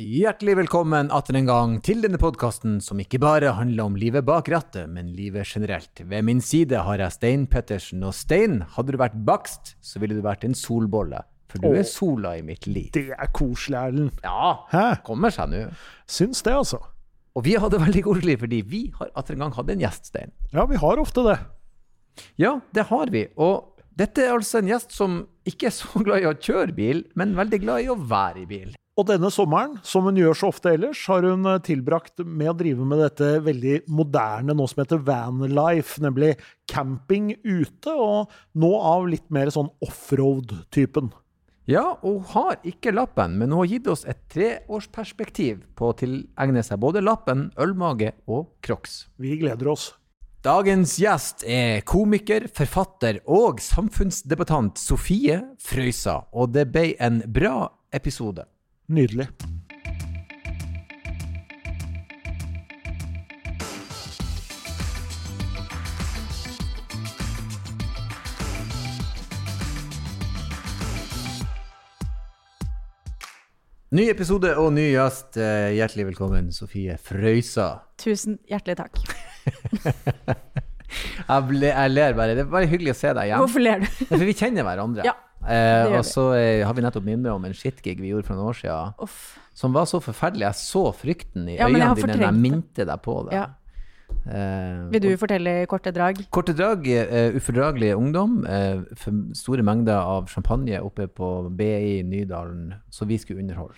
Hjertelig velkommen atter en gang til denne podkasten som ikke bare handler om livet bak rattet, men livet generelt. Ved min side har jeg Stein Pettersen, og Stein, hadde du vært bakst, så ville du vært en solbolle. For du er sola i mitt liv. Det er koselig, Erlend. Ja, Hæ? kommer seg nå. Syns det, altså. Og vi har det veldig koselig, fordi vi har atter en gang hatt en gjest, Stein. Ja, vi har ofte det. Ja, det har vi. Og dette er altså en gjest som ikke er så glad i å kjøre bil, men veldig glad i å være i bil. Og denne sommeren, som hun gjør så ofte ellers, har hun eh, tilbrakt med å drive med dette veldig moderne nå som heter vanlife, nemlig camping ute, og nå av litt mer sånn offroad-typen. Ja, og hun har ikke lappen, men hun har gitt oss et treårsperspektiv på å tilegne seg både lappen, ølmage og crocs. Vi gleder oss. Dagens gjest er komiker, forfatter og samfunnsdebattant Sofie Frøysa, og det ble en bra episode. Nydelig. Ny episode og ny gjest. Eh, Hjertelig velkommen, Sofie Frøysa. Tusen hjertelig takk. Jeg, ble, jeg ler bare. Det er bare hyggelig å se deg igjen. Hvorfor ler du? For vi kjenner hverandre. Ja, eh, og så eh, har vi nettopp minnet om en shitgig vi gjorde for noen år siden, Uff. som var så forferdelig. Jeg så frykten i Ja, øynene jeg dine da jeg minte deg på det. Ja. Eh, Vil du og- fortelle i korte drag? Korte drag, eh, ufordragelig ungdom, eh, store mengder av champagne oppe på BI Nydalen, så vi skulle underholde.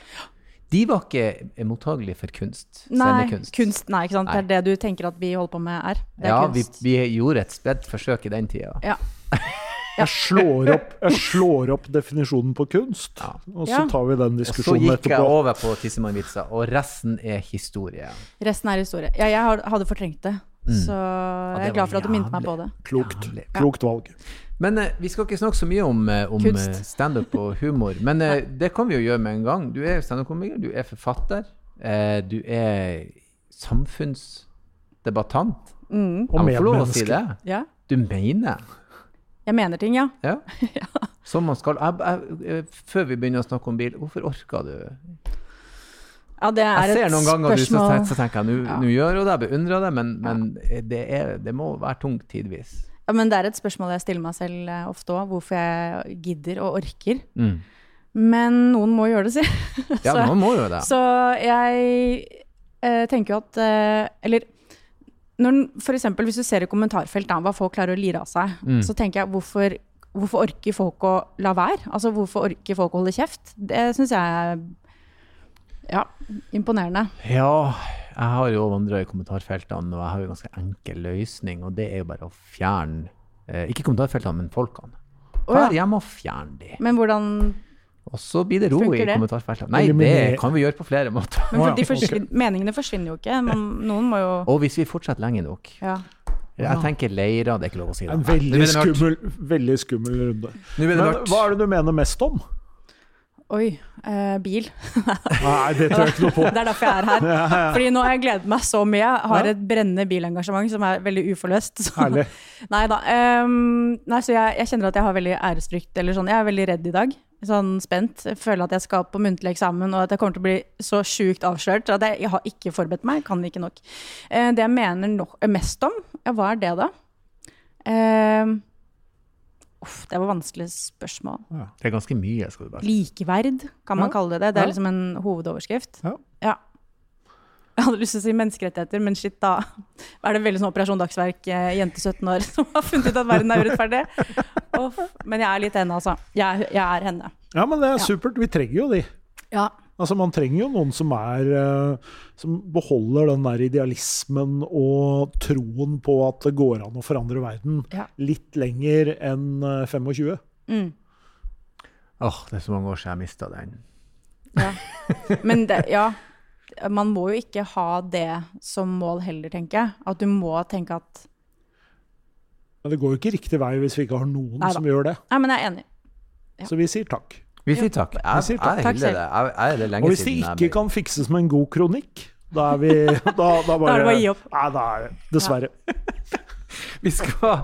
De var ikke mottagelige for kunst. Nei, Scenekunst. kunst. Nei, ikke sant. Nei. Det er det du tenker at vi holder på med er. Det er Ja, vi, vi gjorde et spredt forsøk i den tida. Ja. Jeg slår opp, jeg slår opp definisjonen på kunst, Ja. og så tar vi den diskusjonen Og så gikk jeg etterpå. over på tissemannvitser, og resten er historie. Resten er historie. Ja, jeg hadde fortrengt det. Så Mm. Så jeg er glad for at du minnet meg på det. Klokt. ja. Klokt valg. Men eh, vi skal ikke snakke så mye om, eh, om eh, standup og humor. Men eh, det kan vi jo gjøre med en gang. Du er standup-komiker, du er forfatter, eh, du er samfunnsdebattant. Mm. Og medmenneske. si det. Ja. Du mener Jeg mener ting, ja. Ja. Som man skal. Jeg, jeg, eh, før vi begynner å snakke om bil, hvorfor orker du? Ja, det er Jeg ser noen ganger du så, spørsmål så tenker jeg, nå Ja. gjør hun det, jeg beundrer det, men, men det, er, det må være tungt tidvis. Ja, men det er et spørsmål jeg stiller meg selv eh, ofte òg, hvorfor jeg gidder og orker. Mm. Men noen må gjøre det, si. Ja, noen må gjøre det. Så jeg eh, tenker jo at eh, Eller når, for eksempel hvis du ser i kommentarfelt da, hva folk klarer å lire av seg, Mm. så tenker jeg hvorfor, hvorfor orker folk å la være? Altså hvorfor orker folk å holde kjeft? Det syns jeg er ja, imponerende. Ja, jeg har jo vandra i kommentarfeltene, og jeg har jo ganske enkel løsning, og det er jo bare å fjerne eh, Ikke kommentarfeltene, men folkene. Å, ja. Vær hjemme og fjern de. Men hvordan Og så blir det ro i kommentarfeltet det? Nei, det kan vi gjøre på flere måter. men for de forsvin, Meningene forsvinner jo ikke. Man, noen må jo Og hvis vi fortsetter lenge nok ja. Jeg tenker leirer, det er ikke lov å si det. En veldig skummel, veldig skummel runde. Men hva er det du mener mest om? Oi. Eh, bil. Nei, det tror jeg ikke noe på. Det er derfor jeg er her. Fordi nå har jeg gledet meg så mye. Jeg har et brennende bilengasjement som er veldig uforløst. Så. Herlig. Nei da. Um, nei, så jeg, jeg kjenner at jeg har veldig æresfrykt, eller sånn. Jeg er veldig redd i dag. Sånn spent. Jeg føler at jeg skal på muntlig eksamen, og at jeg kommer til å bli så sjukt avslørt. At jeg, jeg har ikke forberedt meg, kan ikke nok. Eh, det jeg mener no mest om, ja, hva er det da? Eh, uff, det var vanskelig spørsmål. Det er ganske mye, skal du bare. Likeverd, kan man Ja. kalle det det. Det Ja. er liksom en hovedoverskrift. Ja. Ja. Jeg hadde lyst til å si menneskerettigheter, men shit, da er det veldig sånn Operasjon Dagsverk, eh, jente 17 år, som har funnet ut at verden er urettferdig. Off. Men jeg er litt henne, altså. Jeg, jeg er henne. Ja, men det er Ja. supert. Vi trenger jo de. Ja. Altså, Man trenger jo noen som er eh, Som beholder den der idealismen og troen på at det går an å forandre verden Ja. litt lenger enn eh, 25. Mm. Åh, det er så mange år siden jeg mista den. ja. Men det, ja. Man må jo ikke ha det som mål heller, tenker jeg. At du må tenke at Men det går jo ikke riktig vei hvis vi ikke har noen Neida. som gjør det. Nei, men jeg er enig. Ja. Så vi sier takk. Vi sier takk. Jeg, sier jeg, takk. Jeg, jeg er det lenge Og hvis det ikke kan fikses med en god kronikk, da er vi Da, da bare Da er det bare å gi opp. Nei, da er det Dessverre. vi, skal,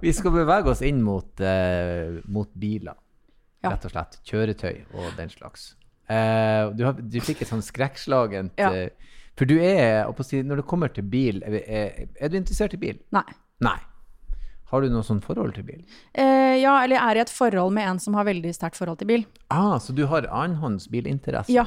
vi skal bevege oss inn mot, uh, mot biler, Ja. rett og slett. Kjøretøy og den slags. Eh, du, har, du fikk et sånn skrekkslagent Ja. For du er, når det kommer til bil, er, er, er du interessert i bil? Nei. Nei. Har du noe sånn forhold til bil? Uh, ja, eller jeg er i et forhold med en som har veldig sterkt forhold til bil. Ah, så du har annenhånds bilinteresse? Ja.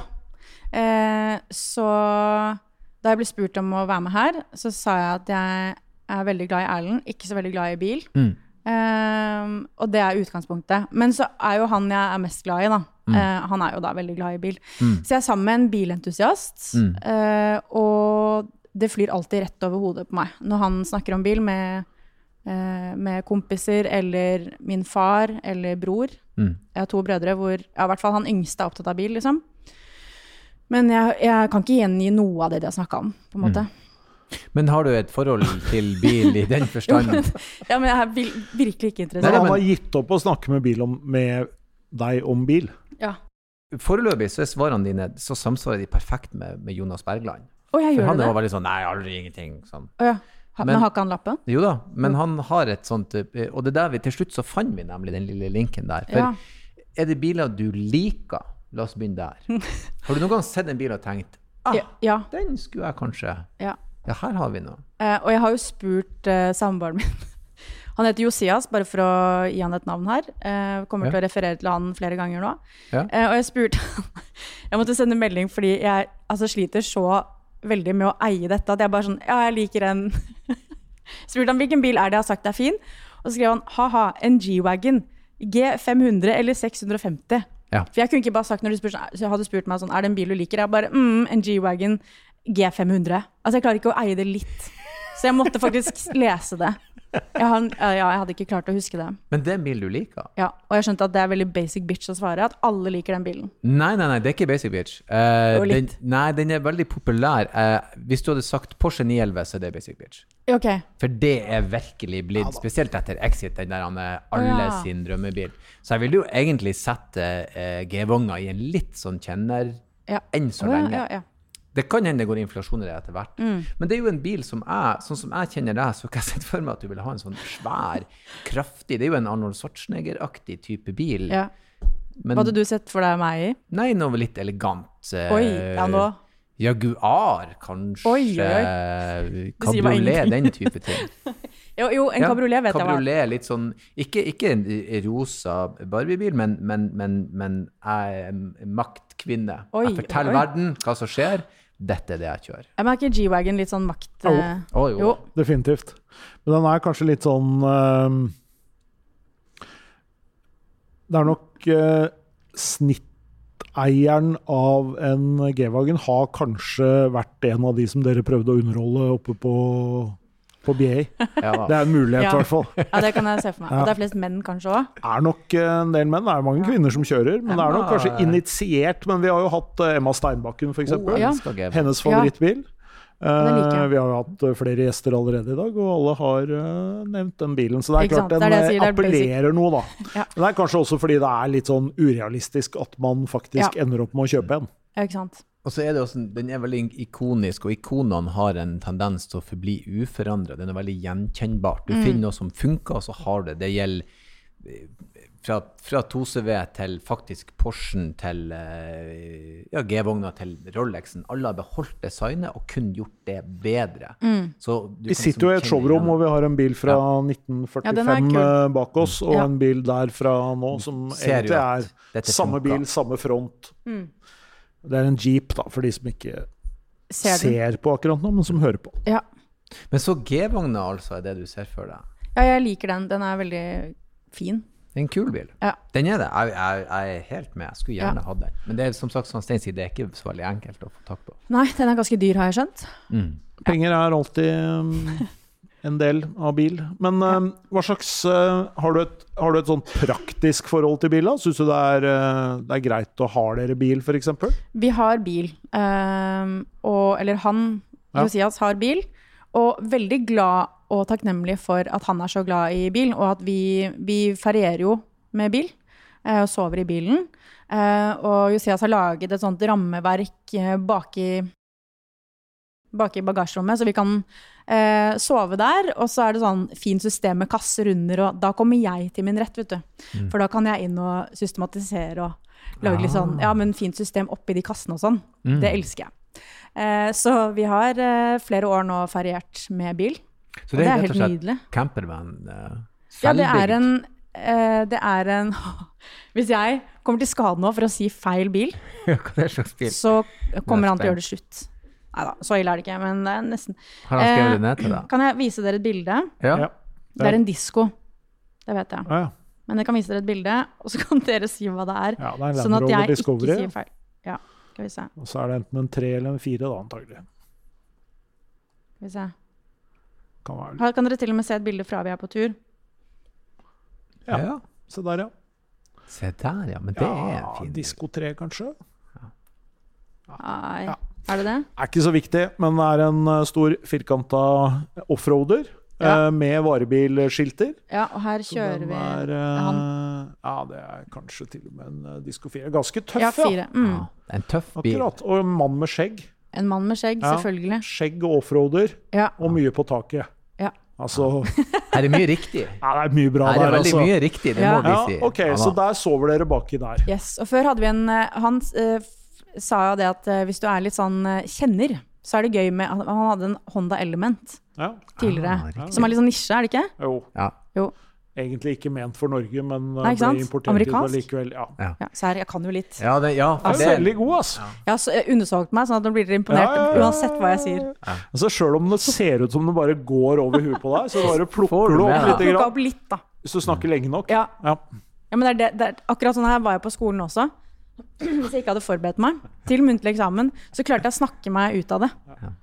Eh, så da jeg ble spurt om å være med her, så sa jeg at jeg er veldig glad i Erlend, ikke så veldig glad i bil. Mm. Eh, og det er utgangspunktet. Men så er jo han jeg er mest glad i, da. Eh, han er jo da veldig glad i bil. Så jeg er sammen med en bilentusiast, eh, og det flyr alltid rett over hodet på meg når han snakker om bil med, uh, med kompiser eller min far eller bror. Mm. Jeg har to brødre hvor ja, i hvert fall han yngste er opptatt av bil, liksom. Men jeg, jeg kan ikke gjengi noe av det de har snakka om, på en måte. Men har du et forhold til bil i den forstand? Ja, men jeg er virkelig ikke interessert. Nei, han har gitt opp å snakke med, bil om, med deg om bil. Ja. Foreløpig så er svarene dine så samsvarer de perfekt med, med Jonas Bergland. Oh, jeg For gjør han det? er jo veldig sånn Nei, aldri ingenting. Sånn. Oh, ja. Men, Men- har ikke han lappen? Jo da, men han har et sånt eh, Og det er der vi til slutt så fant vi nemlig den lille linken der. For Ja. er det biler du liker? La oss begynne der. Har du noen gang sett en bil og tenkt ah, Ja. ja, den skulle jeg kanskje ja. Ja, her har vi noe. Eh, og jeg har jo spurt eh, samboeren min Han heter Josias, bare for å gi han et navn her. Eh, kommer Ja. til å referere til han flere ganger nå. Ja. Eh, og jeg spurte Jeg måtte sende melding fordi jeg altså, sliter så veldig med å eie dette at jeg bare sånn Ja, jeg liker en Spurte han hvilken bil er det jeg har sagt er fin, og så skrev han ha-ha, en G-Wagon. G500 eller 650. Ja. For jeg kunne ikke bare sagt når du spurte, så hadde spurt meg sånn, er det en bil du liker? Jeg bare, mm, en G-Wagon G500. Altså, jeg klarer ikke å eie det litt. Så jeg måtte faktisk lese det. Jeg, har, ja, jeg hadde ikke klart å huske det. Men det er en bil du liker? Ja, og jeg skjønte at det er veldig basic bitch å svare, at alle liker den bilen. Nei, nei, nei, det er ikke Basic Bitch. Uh, den, nei, den er veldig populær. Uh, hvis du hadde sagt Porsche 911, så er det Basic Bitch. Okay. For det er virkelig blitt, spesielt etter Exit, den der han er alle ja. sin drømmebil. Så jeg vil jo egentlig sette uh, G-vogna i en litt sånn kjenner ja. enn så lenge. ja, ja, ja. Det kan hende det går inflasjon i det etter hvert. Mm. Men det er jo en bil som jeg, sånn som jeg kjenner deg, så kan jeg sette for meg at du vil ha en sånn svær, kraftig Det er jo en Arnold Schwarzenegger-aktig type bil. ja. Men Hva hadde du sett for deg meg i? nei, noe litt elegant. eh, Oi, ja nå. Jaguar, kanskje. Oi, oi, meg Kabriolet, den type ting. Jo, jo en Ja, kabriolet vet jeg hva. Kabriolet, litt sånn Ikke, ikke en rosa Barbie-bil, men, men, men, men jeg er maktkvinne. Oi, jeg forteller verden hva som skjer. Dette er det jeg kjører. Jeg merker G-Wagon litt sånn makt... Eh, Å, jo. jo. Definitivt. Men den er kanskje litt sånn uh, Det er nok uh, Snitteieren av en G-Wagen har kanskje vært en av de som dere prøvde å underholde oppe på, på BA. Ja. Det er en mulighet, i Ja. hvert fall. Ja, det kan jeg se for meg. Og det er flest menn kanskje òg. er nok eh, en del menn. Det er mange kvinner som kjører, men det er nok kanskje initiert. Men vi har jo hatt eh, Emma Steinbakken, f.eks. Oh, Ja. Hennes favorittbil. Eh, vi har hatt flere gjester allerede i dag, og alle har uh, nevnt den bilen. Så det er klart den Det er det sier, er appellerer noe, da. Ja. Men det er kanskje også fordi det er litt sånn urealistisk at man faktisk ender opp med å kjøpe en. Ja, ikke sant. Og så er det også, Den er veldig ikonisk, og ikonene har en tendens til å forbli uforandra. Den er veldig gjenkjennbart. Du finner noe som funker, og så har det. Det gjelder eh, fra, fra 2CV til faktisk Porschen til eh, ja, G-vogna til Rolexen. Alle har beholdt designet og kun gjort det bedre. Så du Vi kan sitter jo i et showrom hvor og vi har en bil fra Ja, 1945 ja, eh, bak oss, og Ja. en bil der fra nå, som Ser egentlig er samme bil, samme front. Det er en jeep, da, for de som ikke Ser ser, på akkurat nå, men som hører på. Ja. Men så G-vogna altså er det du ser for deg. ja, jeg liker den. Den er veldig fin. Det er en kul bil. Ja. Den er det. Jeg, jeg, jeg er helt med. Jeg skulle gjerne hatt den. Men det er som sagt som Stein sier, det er ikke så veldig enkelt å få tak på. Nei, den er ganske dyr, har jeg skjønt. Penger er alltid um, en del av bil. Men um, hva slags uh, har, du et, har du et sånn praktisk forhold til bil? Syns du det er, uh, det er greit å ha dere bil, f.eks.? Vi har bil. ehm, og, eller han, Ja. Josias, har bil. Og veldig glad og takknemlig for at han er så glad i bil, og at vi, vi ferierer jo med bil. eh, og sover i bilen. Eh, og Josias har laget et sånt rammeverk eh, baki bak i bagasjerommet, så vi kan eh, sove der. Og så er det sånn fint system med kasser under, og da kommer jeg til min rett, vet du. Mm. For da kan jeg inn og systematisere og lage litt sånn ja, men fint system oppi de kassene og sånn. Ah. Mm. Det elsker jeg. Eh, så vi har eh, flere år nå feriert med bil. Så Og det er helt nydelig. campervan? Uh, Ja, det er en eh, Det er en Hvis jeg kommer til skade nå for å si feil bil, er det så kommer er han til å gjøre det slutt. Nei da, så ille er det ikke, men det er nesten Har han skrevet Eh, det ned til deg? Kan jeg vise dere et bilde? Ja. Ja. Det er en disko. Det vet jeg. Ja, ja. Men jeg kan vise dere et bilde, og så kan dere si hva det er. ja, det er en Sånn at jeg ikke sier feil. Ja, skal vi se. Og så er det enten en tre eller en fire, da, antagelig. Skal vi se. Kan være Her kan dere til og med se et bilde fra vi er på tur. Ja. Ja. Se der, ja. Se der, ja. Men det er ja en fin bil. Disko 3, kanskje? Nei, Ja. Er det det? Er ikke så viktig, men det er en eh, stor firkanta offroader Ja. eh, med varebilskilter. Ja, og her kjører vi er, eh, han. Ja, det er kanskje til og med en Disko 4. Ganske tøff, Ja, fire. Mm. Ja, er en tøff bil. Akkurat. Og en mann med skjegg. En mann med skjegg, Ja. selvfølgelig. Skjegg og offroader, Ja. og mye på taket. ja. Altså Her er mye riktig. Ja, det er mye bra Her er der, veldig altså. mye riktig, det Ja. må vi Ja, si. ok, Ja, så der sover dere baki der. Yes. Og før hadde vi en hans, sa jo det at eh, hvis du er litt sånn eh, kjenner, så er det gøy med Han hadde en Honda Element Ja, tidligere. Ah, som er litt sånn nisje, er det ikke? jo. Ja. Jo. Egentlig ikke ment for Norge, men eh, Nei, ikke sant? ble importert Amerikansk? likevel. Ja. Ja, så her, jeg kan jo litt. Ja, det, ja, Det for er det veldig god. Jeg har så- jeg undersolgt meg, sånn at nå blir dere imponert Ja, ja, ja. uansett hva jeg sier. Altså, Sjøl om det ser ut som det bare går over huet på deg, så bare plukker du opp litt. Grann, opp litt, da. hvis du snakker lenge nok. Ja, Ja. ja men det er det, det er, akkurat sånn her var jeg på skolen også. Hvis jeg ikke hadde forberedt meg til muntlig eksamen, så klarte jeg å snakke meg ut av det.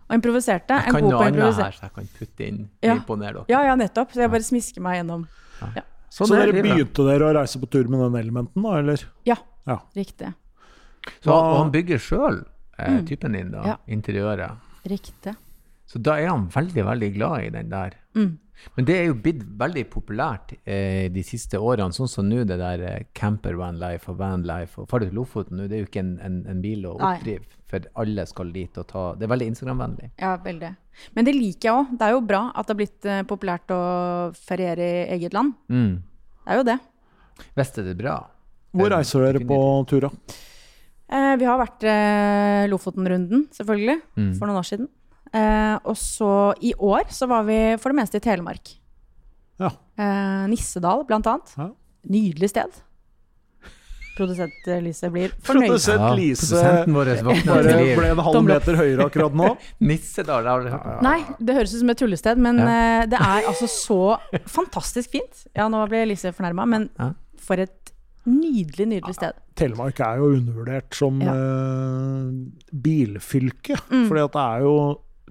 Og improviserte. Jeg En kan god noe på annet improvisere. her, så jeg kan putte inn Ja. imponere dere. Ja, ja, nettopp. Så jeg bare smisker meg gjennom. Sånn Så er dere begynte dere å reise på tur med den elementen, da, eller? Ja, Ja. riktig. Så, og han bygger sjøl, eh, Mm. typen din, da, Ja. interiøret. Riktig. Så da er han veldig, veldig glad i den der. Mm. Men det er jo blitt veldig populært eh, de siste årene, sånn som nå det der eh, camper van life og van life. Og Far til Lofoten nå, det er jo ikke en, en, en bil å Nei. oppdrive, for alle skal dit og ta Det er veldig Instagram-vennlig. Ja, veldig. Men det liker jeg òg. Det er jo bra at det har blitt eh, populært å feriere i eget land. Mm. Det er jo det. Er det bra. Hvor Eh, reiser dere på turer? Eh, vi har vært eh, Lofoten-runden, selvfølgelig, Mm. for noen år siden. Eh, og så i år så var vi for det meste i Telemark. Ja. Eh, Nissedal, blant annet. Ja. Nydelig sted. Produsent eh, Lise blir fornøyd. Produsent Lise bare ble en halv meter høyere akkurat nå. Nissedal, har du hørt? Nei, det høres ut som et tullested, men Ja. eh, det er altså så fantastisk fint. Ja, nå ble Lise fornærma, men Ja. for et nydelig, nydelig sted. Telemark er jo undervurdert som Ja. eh, bilfylke. Mm. Fordi at det er jo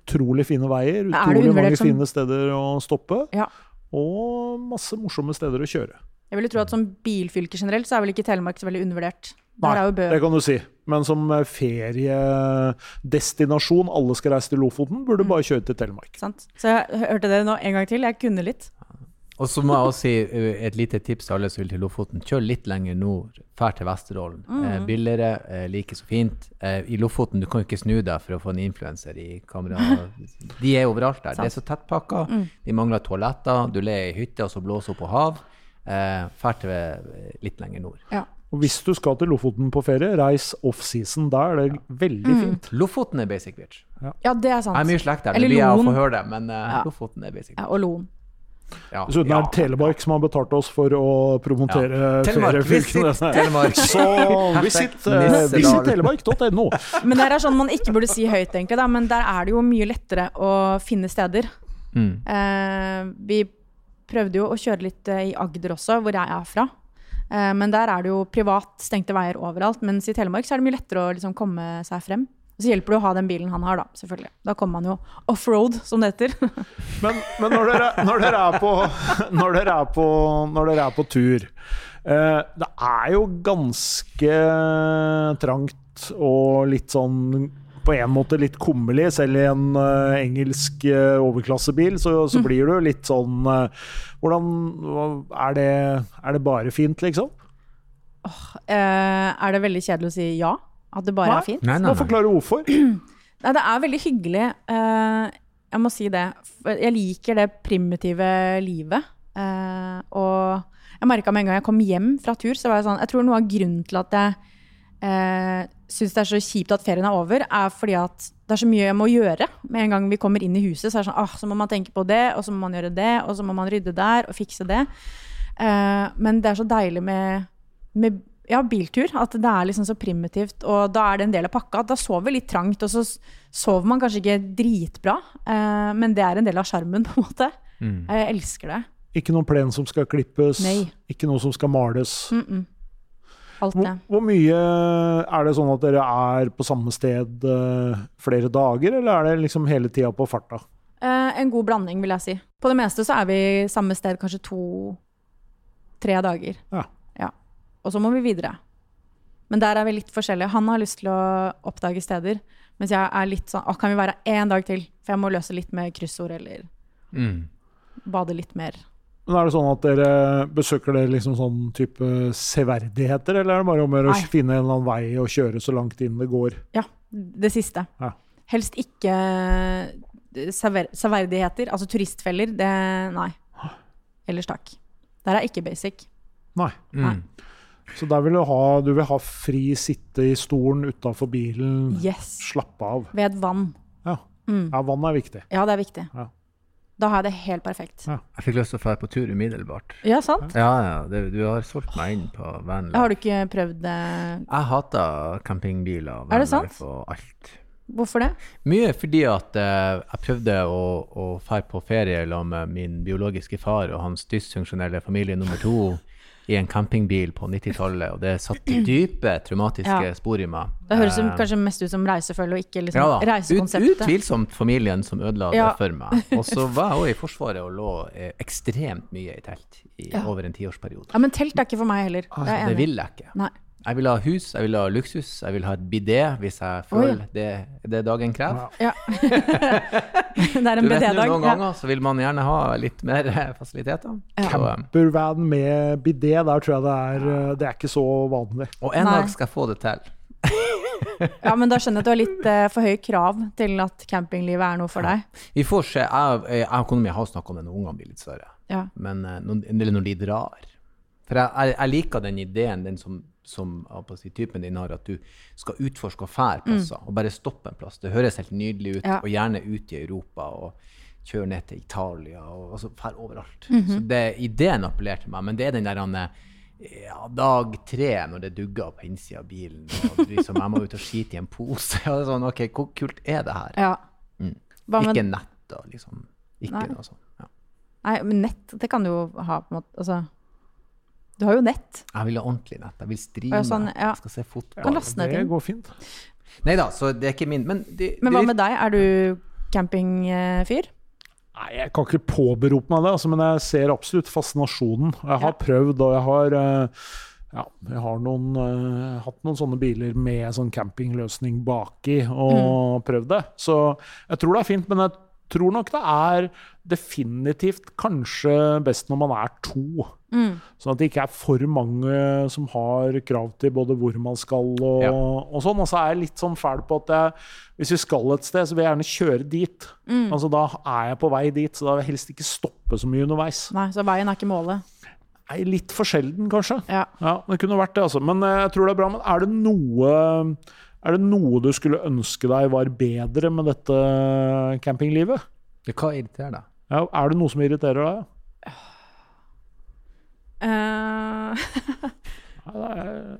utrolig fine veier, Er utrolig mange som- fine steder å stoppe, Ja. og masse morsomme steder å kjøre. Jeg vil jo tro at som bilfylke generelt, så er vel ikke Telemark så veldig undervurdert. Der er jo Bø. det kan du si. Men som eh, feriedestinasjon, alle skal reise til Lofoten, Mm. burde bare kjøre til Telemark. Sant? Så jeg hørte det nå en gang til. Jeg kunne litt. Og så må jeg også si uh, et lite tips til alle som vil til Lofoten. Kjør litt lenger nord, fær til Vesterålen. Eh, billigere, eh, like så fint. Eh, I Lofoten du kan jo ikke snu deg for å få en influenser i kamera. De er overalt der. Det er så tettpakka. De mangler toaletter. Du ler i hytte, og så blåser hun på hav. Eh, fær til eh, litt lenger nord. Ja. Og hvis du skal til Lofoten på ferie, reis offseason. Da er det veldig Mm. fint. Lofoten er basic bitch. ja, det er sant. Jeg er mye slekt der, Eller det blir jeg å Loen. få høre det, men eh, Ja. Lofoten er basic Ja, og Loen. Ja. Dessuten Ja. er det Telemark som har betalt oss for å promotere Telemark, feriefylkene. visit Så visit, uh, visit telemark.no. Men det er sånn man ikke burde si høyt, egentlig, da, men der er det jo mye lettere å finne steder. Mm. Eh, vi prøvde jo å kjøre litt eh, i Agder også, hvor jeg er fra. Eh, men der er det jo privat stengte veier overalt. Mens i Telemark så er det mye lettere å liksom komme seg frem. Så hjelper det å ha den bilen han har, da, selvfølgelig. Da kommer man jo offroad, som det heter. Men, men når, dere, når, dere er på, når, dere er på, når dere er på tur eh, Det er jo ganske trangt og litt sånn på en måte litt kummerlig. Selv i en uh, engelsk uh, overklassebil så, så blir det jo litt sånn uh, Hvordan er det, er det bare fint, liksom? Eh, er det veldig kjedelig å si ja? At det bare Nei. er fint? Nei, nei, nei. forklare hvorfor. Nei, det er veldig hyggelig. Uh, jeg må si det. Jeg liker det primitive livet. Uh, og jeg merka med en gang jeg kom hjem fra tur, så var jeg sånn Jeg tror noe av grunnen til at jeg uh, syns det er så kjipt at ferien er over, er fordi at det er så mye jeg må gjøre. Med en gang vi kommer inn i huset, så er det sånn ah, så må man tenke på det, og så må man gjøre det, og så må man rydde der og fikse det. Eh, men det er så deilig med, med ja, biltur. At det er liksom så primitivt. Og da er det en del av pakka. Da sover vi litt trangt, og så sover man kanskje ikke dritbra. eh, men det er en del av sjarmen, på en måte. Jeg elsker det. Ikke noen plen som skal klippes, Nei. ikke noe som skal males. Alt det. hvor mye er det sånn at dere er på samme sted uh, flere dager, eller er det liksom hele tida på farta? Eh, en god blanding, vil jeg si. På det meste så er vi samme sted kanskje to-tre dager. Ja. Og så må vi videre. Men der er vi litt forskjellige. Han har lyst til å oppdage steder, mens jeg er litt sånn Å, kan vi være én dag til? For jeg må løse litt med kryssord, eller Mm. bade litt mer. Men er det sånn at dere besøker dere liksom sånn type severdigheter, eller er det bare om å gjøre å finne en eller annen vei og kjøre så langt inn det går? Ja, det siste. Ja. Helst ikke eh, sever severdigheter, altså turistfeller. Det Nei. Ellers takk. Der er ikke basic. Nei. Nei. Så der vil du ha, du vil ha fri sitte i stolen utafor bilen, Yes. slappe av. Ved vann. Ja. ja, vann er viktig. Ja, det er viktig. Ja. Da har jeg det helt perfekt. Ja. Jeg fikk lyst til å dra på tur umiddelbart. Ja, sant? Ja, ja, det, du har solgt meg inn på vanlife. Har du ikke prøvd det? Jeg hater campingbiler, og det vanlife og alt. Hvorfor det? Mye fordi at uh, jeg prøvde å, å dra på ferie med min biologiske far og hans dysfunksjonelle familie nummer to i en campingbil på 90-tallet, og det satte dype traumatiske Ja. spor i meg. Det høres um, kanskje mest ut som reisefølge, og ikke liksom ja reisekonseptet. utvilsomt familien som ødela Ja. det for meg. Og så var jeg òg i Forsvaret og lå eh, ekstremt mye i telt i over en tiårsperiode. Ja, men telt er ikke for meg heller. Det er jeg Det vil jeg ikke. Nei. Jeg vil ha hus, jeg vil ha luksus, jeg vil ha et bidé hvis jeg føler det, det dagen krever. Ja. det er en Du vet nå, BD-dag. noen Ja. ganger så vil man gjerne ha litt mer fasiliteter. Ja. Eh, Campervan med bidé, der tror jeg det er eh, Det er ikke så vanlig. og en Nei. dag skal jeg få det til. ja, men da skjønner jeg at du har litt eh, for høye krav til at campinglivet er noe for deg. Vi får se. Jeg, jeg, jeg har snakket om det når ungene blir litt større. Ja. Men når, eller når de drar. For jeg, jeg, jeg liker den ideen, den som, som si, typen din har, at du skal utforske og fære plasser, og bare stoppe en plass. Det høres helt nydelig ut, Mm. Ja. og gjerne ut i Europa, og kjøre ned til Italia, og altså fære overalt. Mhm. Så det, ideen appellerte meg, men det er den der han, ja, dag tre, når det dugger på innsida av bilen, og liksom, jeg må ut og skite i en pose. Og sånn, ok, hvor kult er det her? Ja. Mm. Ikke nett og liksom, ikke Nei. noe sånt. Ja. Nei, men nett, det kan du jo ha, på en måte. Altså, du har jo nett. Jeg vil ha ordentlig nett. Jeg vil streame. Ja, sånn, ja. Jeg skal se fotball. Ned Det går fint. Nei da, så det er ikke min Men, det, Men hva med deg? Er du campingfyr? Nei, jeg kan ikke påberope meg det, altså, men jeg ser absolutt fascinasjonen. Jeg har prøvd, og jeg har eh, ja, jeg har noen, uh, hatt noen sånne biler med sånn campingløsning baki, og prøvd det. Så jeg tror det er fint, men jeg tror nok det er definitivt kanskje best når man er to. Sånn at det ikke er for mange som har krav til både hvor man skal og, Ja. og sånn. Og så er jeg litt sånn fæl på at jeg, hvis vi skal et sted, så vil jeg gjerne kjøre dit. Altså Da er jeg på vei dit, så da vil jeg helst ikke stoppe så mye underveis. Nei, så veien er ikke målet. Nei, litt for sjelden, kanskje. Ja. Ja, Det kunne vært det, altså. Men eh, jeg tror det er bra. Men er det noe er det noe du skulle ønske deg var bedre med dette campinglivet? Hva irriterer deg? Ja, er det noe som irriterer deg? Eh, Nei, det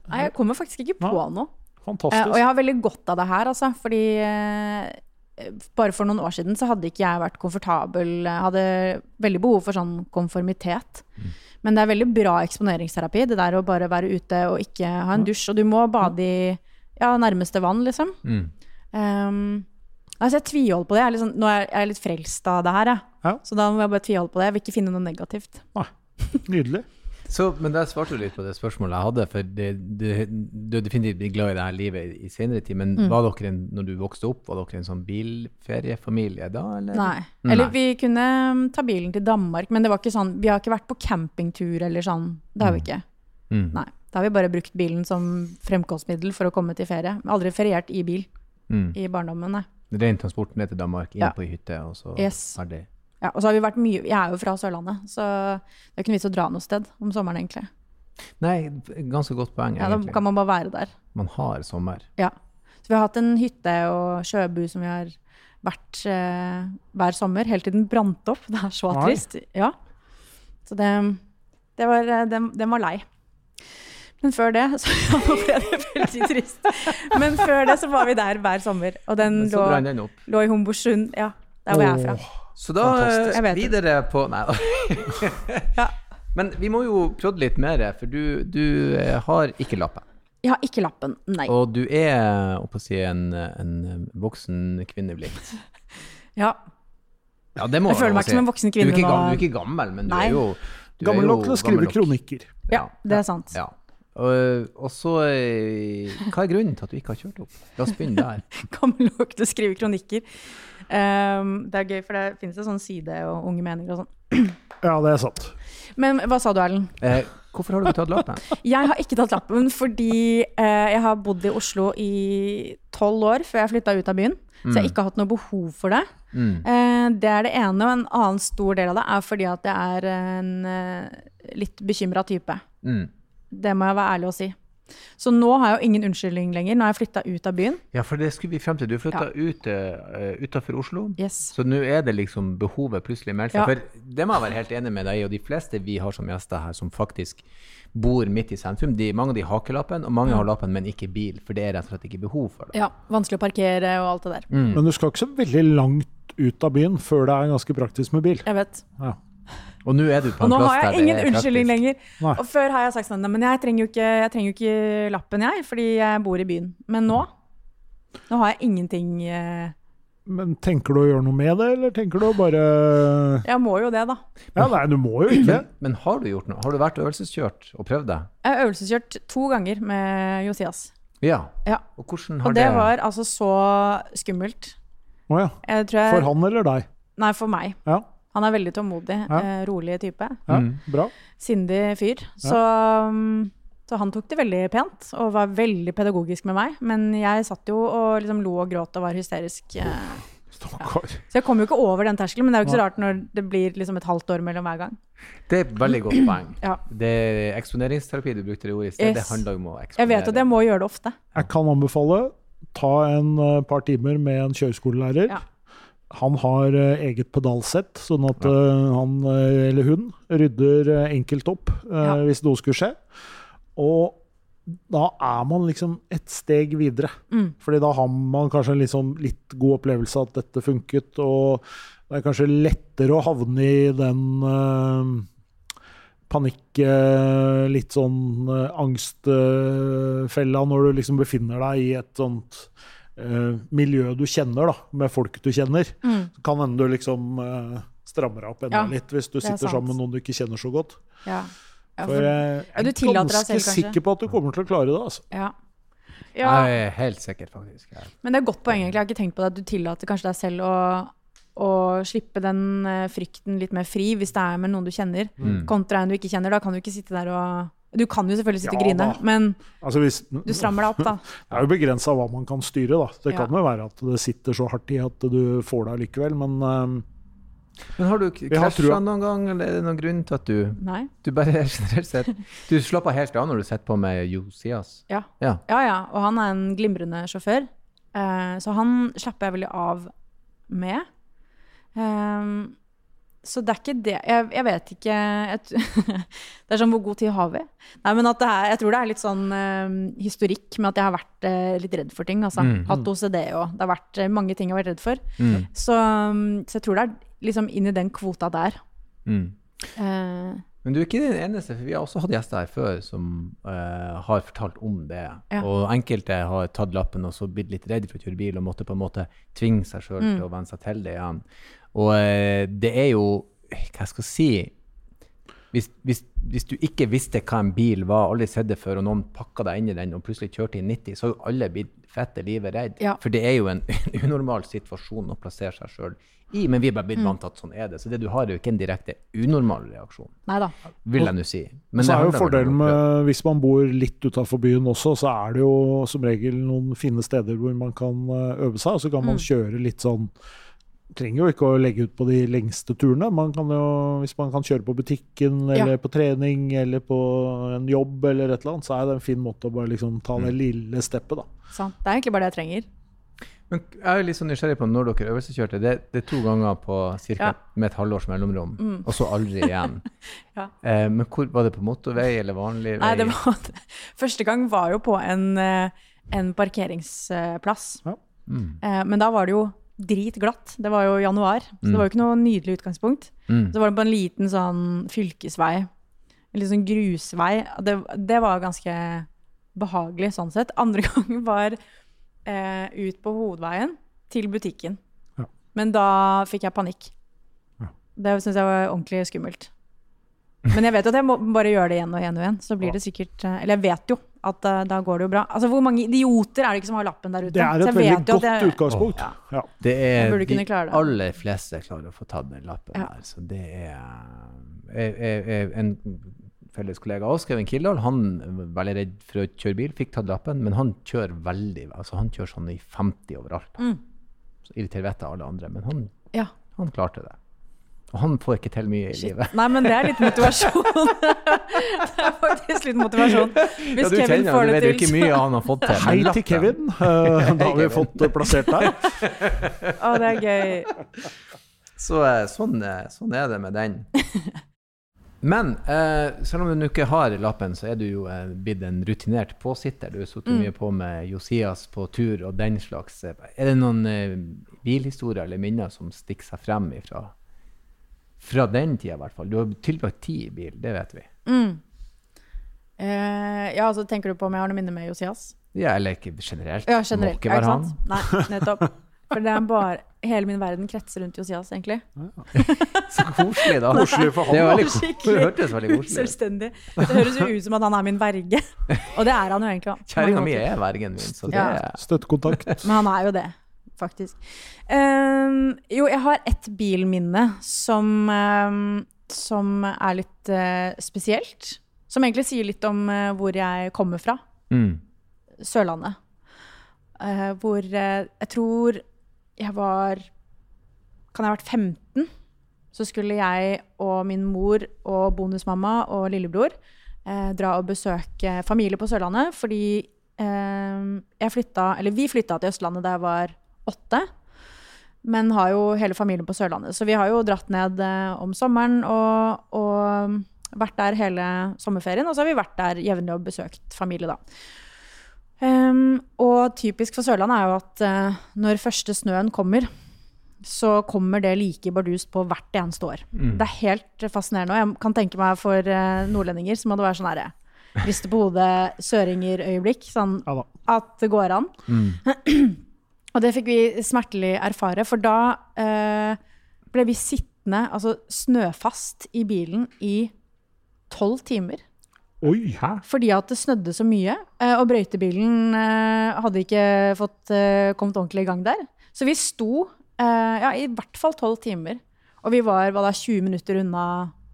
er jeg kommer faktisk ikke på noe. Fantastisk. Uh, og jeg har veldig godt av det her, altså. Fordi uh, bare for noen år siden så hadde ikke jeg vært komfortabel. Hadde veldig behov for sånn konformitet. Men det er veldig bra eksponeringsterapi, det der å bare være ute og ikke ha en dusj. Og du må bade i ja, nærmeste vann, liksom. Mm. Um, altså jeg tviholder på det. Jeg er, sånn, nå er jeg litt frelst av det her, jeg. Ja. Så da må jeg bare tviholde på det. Jeg vil ikke finne noe negativt. Ah, nydelig. Så, men der svarte du litt på det spørsmålet jeg hadde. For det, det, du er definitivt glad i det her livet i, senere tid. Men var dere en, når du vokste opp, var dere en sånn bilferiefamilie da? Eller? Nei. Nei. Eller vi kunne um, ta bilen til Danmark, men det var ikke sånn Vi har ikke vært på campingtur eller sånn. Det har vi ikke. Mm. Nei. Da har vi bare brukt bilen som fremkomstmiddel for å komme til ferie. Aldri feriert i bil Mm. i barndommen, nei. Transport ned til Danmark, inn Ja. på hytte, og så Yes. ferdig. Ja, og så har vi vært mye Jeg er jo fra Sørlandet, så det er ikke noe vits å dra noe sted om sommeren, egentlig. Nei, ganske godt poeng, Ja, da kan man bare være der. Man har sommer. Ja. Så vi har hatt en hytte og sjøbu som vi har vært eh, hver sommer, helt til den brant opp. Det er så trist. Ja. Så det, det var, eh, den, den var lei. Men før det så ja, Nå ble det veldig trist. Men før det så var vi der hver sommer. Og den lå, den opp. lå i Homborsund. Ja, der hvor jeg er fra. Så da det. videre på Nei da. Ja. Men vi må jo prodde litt mer, for du, du eh, har ikke lappen. Jeg har ikke lappen, nei. Og du er å si, en, en voksen kvinne blitt. Ja, Ja, det må Jeg føler meg ikke som en voksen kvinne Du er ikke gammel, du er ikke gammel men du Nei. er jo du Gammel nok til å skrive kronikker. ja, det er sant. Ja. Og, og så eh, Hva er grunnen til at du ikke har kjørt opp? La oss begynne der. gammel nok til å skrive kronikker. Um, det er gøy, for det finnes en sånn side og unge meninger og sånn. Ja, det er sant. Men hva sa du, Erlend? Eh, hvorfor har du ikke tatt lappen? Jeg har ikke tatt lappen fordi eh, jeg har bodd i Oslo i tolv år før jeg flytta ut av byen. Så jeg har ikke hatt noe behov for det. Mm. Eh, det er det ene. Og en annen stor del av det er fordi at jeg er en eh, litt bekymra type. Mm. Det må jeg være ærlig å si. Så nå har jeg jo ingen unnskyldning lenger. Nå har jeg flytta ut av byen. Ja, for det skulle vi frem til. Du flytta ut uh, utafor Oslo. Yes. Så nå er det liksom behovet plutselig meldt seg. Ja. For det må jeg være helt enig med deg i, og de fleste vi har som gjester her som faktisk bor midt i sentrum, de, mange av de har ikke lappen, og mange har lappen, men ikke bil. For det er rett og slett ikke behov for det. Ja, vanskelig å parkere og alt det der. Mm. Men du skal ikke så veldig langt ut av byen før det er ganske praktisk med bil. Jeg vet. Ja. Og nå er du på Og nå har jeg ingen er unnskyldning lenger. Nei. Og før har jeg sagt sånn, men jeg trenger jo ikke, jeg trenger jo ikke lappen jeg, fordi jeg bor i byen. Men nå, nå har jeg ingenting eh, Men tenker du å gjøre noe med det, eller tenker du å bare Jeg må jo det, da. Ja, nei, du må jo ikke. Men, men har du gjort noe? Har du vært øvelseskjørt og prøvd deg? Jeg har øvelseskjørt to ganger med Josias. Ja. Ja. Og hvordan har Og det var altså så skummelt. Å ja. Jeg jeg, For han eller deg? Nei, for meg. Ja. Han er veldig tålmodig, Ja. eh, rolig type. ja. Mm. Bra. Sindig fyr. Så, um, så han tok det veldig pent og var veldig pedagogisk med meg. Men jeg satt jo og liksom lo og gråt og var hysterisk. eh. Stakkar. Så jeg kom jo ikke over den terskelen, men det er jo ikke så rart når det blir liksom et halvt år mellom hver gang. Det er et veldig godt poeng. Ja. Det Eksponeringsterapi du brukte det ordet i sted, det handler om å eksponere. Jeg vet at jeg må gjøre det ofte. Jeg kan anbefale ta en eh, par timer med en kjøreskolelærer. Ja. Han har eh, eget pedalsett, sånn at eh, han eh, eller hun rydder enkelt opp Ja. hvis noe skulle skje. Og da er man liksom et steg videre. Mm. Fordi da har man kanskje en sånn, litt god opplevelse av at dette funket, og det er kanskje lettere å havne i den uh, panikk, uh, litt sånn uh, angstfella når du liksom befinner deg i et sånt eh, miljø du kjenner, da, med folk du kjenner. Mm. Så kan hende du liksom uh, strammer deg opp enda Ja, litt hvis du er sitter sant. sammen med noen du ikke kjenner så godt. Ja. Ja, For for, jeg er ganske selv, sikker på at du kommer til å klare det. altså. ja. ja. Jeg er helt sikker, faktisk. Ja. Men det er et godt poeng, egentlig. Jeg har ikke tenkt på det at du tillater kanskje deg selv å, å slippe den eh, frykten litt mer fri hvis det er med noen du kjenner, Mm. kontra en du ikke kjenner. Da kan du ikke sitte der og Du kan jo selvfølgelig sitte og grine, da. men Altså hvis, du strammer deg opp, da. Det er jo begrensa hva man kan styre. da. Det Ja. kan jo være at det sitter så hardt i at du får det likevel, men eh, Men har du krasja trua. noen gang, eller er det noen grunn til at du Nei. Du bare generelt sett Du slapper helt av når du sitter på med Josias? Ja. Ja. Ja, ja. Og han er en glimrende sjåfør. Eh, så han slapper jeg veldig av med. Ehm, så det er ikke det Jeg, jeg vet ikke jeg, Det er sånn hvor god tid har vi? Nei, men at det er, jeg tror det er litt sånn uh, historikk med at jeg har vært uh, litt redd for ting. Altså. Mm. Hatt OCD og Det har vært uh, mange ting jeg har vært redd for. Mm. Så, um, så jeg tror det er liksom inn i den kvota der. Mm. Eh, Men du er ikke den eneste, for vi har også hatt gjester her før som har fortalt om det. Ja. Og enkelte har tatt lappen og så blitt litt redd for å kjøre bil og måtte på en måte tvinge seg sjøl Mm. til å venne seg til det igjen. Og eh, det er jo Hva skal jeg si hvis, hvis, hvis du ikke visste hva en bil var, aldri sett det før, og noen pakka deg inn i den og plutselig kjørte i 90, så har jo alle blitt fette livet redd. Ja. For det er jo en unormal situasjon å plassere seg sjøl i, men vi er bare Mm. blitt vant til at sånn er det. Så det du har, er jo ikke en direkte unormal reaksjon, Neida. vil jeg nå si. Men så er jo fordelen med Hvis man bor litt utafor byen også, så er det jo som regel noen fine steder hvor man kan eh, øve seg, og så kan man kjøre litt sånn Trenger jo ikke å legge ut på de lengste turene. Man kan jo, hvis man kan kjøre på butikken, Ja. eller på trening, eller på en jobb, eller et eller annet, så er det en fin måte å bare liksom ta det lille steppet, da. Sant. Det er egentlig bare det jeg trenger. Men jeg er litt sånn nysgjerrig på når dere øvelseskjørte. Det, det er to ganger på cirka, Ja. med et halvårs mellomrom, og så aldri igjen. Ja. eh, men hvor, var det på motorvei eller vanlig vei? Nei, det var, første gang var jo på en, eh, en parkeringsplass. Ja. Mm. Eh, Men da var det jo dritglatt. Det var jo januar, så det var jo ikke noe nydelig utgangspunkt. Mm. Så var det på en liten sånn fylkesvei, en liten sånn grusvei. Det, det var ganske behagelig sånn sett. Andre gangen var eh, ut på hovedveien til butikken. Ja. Men da fikk jeg panikk. Ja. Det syns jeg var ordentlig skummelt. Men jeg vet jo at jeg må bare gjøre det igjen og igjen og igjen. Så blir det sikkert eh, Eller jeg vet jo at uh, da går det jo bra. Altså Hvor mange idioter er det ikke som har lappen der ute? Det er et veldig godt det, utgangspunkt. Ja. Ja. Det er de det. aller fleste klarer å få tatt den lappen Ja. der. Så det er er, er, er En felles kollega av oss, Kevin Kildahl, han var veldig redd for å kjøre bil, fikk tatt lappen, men han kjører veldig altså Han kjører sånn i 50 overalt. Mm. Så irriterer vettet av alle andre, men han, Ja. han klarte det. Og han får ikke til mye i livet. Nei, men det er litt motivasjon. det er faktisk litt motivasjon. Hvis Ja, du Kevin kjenner, får du det jo til, ikke mye han har fått til. Hei til Kevin. Eh, Da har vi fått plassert deg. Å, Å, det er gøy. Så eh, sånn, eh, sånn er det med den. Men eh, selv om du ikke har lappen, så er du jo eh, blitt en rutinert påsitter. Du har sittet mye på med Josias på tur og den slags. Er det noen eh, bilhistorier eller minner som stikker seg frem ifra fra den tida, i hvert fall? Du har tilbrakt tid i bil, det vet vi. Mm. Eh, ja, altså tenker du på om jeg har noe minne med Josias? Ja, eller ikke generelt. Ja, generelt. Må ikke ikke Ja, være ikke han. Nei, nettopp. For det er bare Hele min verden kretser rundt Josias, egentlig. Så koselig, da. Koselig for han, Det, var veldig, Skikkelig. det hørtes veldig koselig ut. Selvstendig. Det høres jo ut som at han er min verge. Og det er han jo egentlig. Kjerringa mi er vergen min, så det Ja. er Støttekontakt. Men han er jo det, faktisk. Um, jo, jeg har ett bilminne som, um, som er litt uh, spesielt. Som egentlig sier litt om uh, hvor jeg kommer fra. mm. Sørlandet. Uh, hvor jeg tror jeg var Kan jeg ha vært 15? Så skulle jeg og min mor og bonusmamma og lillebror eh, dra og besøke familie på Sørlandet. Fordi flytta, eller vi flytta til Østlandet da jeg var åtte. Men har jo hele familien på Sørlandet. Så vi har jo dratt ned eh, om sommeren og, og vært der hele sommerferien. Og så har vi vært der jevnlig og besøkt familie, da. Um, og typisk for Sørlandet er jo at uh, når første snøen kommer, så kommer det like bardust på hvert eneste år. Det er helt fascinerende. Og jeg kan tenke meg for uh, nordlendinger så må det være sånn herre riste på hodet, søringer-øyeblikk. Sånn Ja at det går an. og det fikk vi smertelig erfare, for da eh, ble vi sittende altså snøfast i bilen i tolv timer. Oi! Hæ? Fordi at det snødde så mye, eh, og brøytebilen eh, hadde ikke fått eh, kommet ordentlig i gang der. Så vi sto eh, ja, i hvert fall tolv timer, og vi var hva da, 20 minutter unna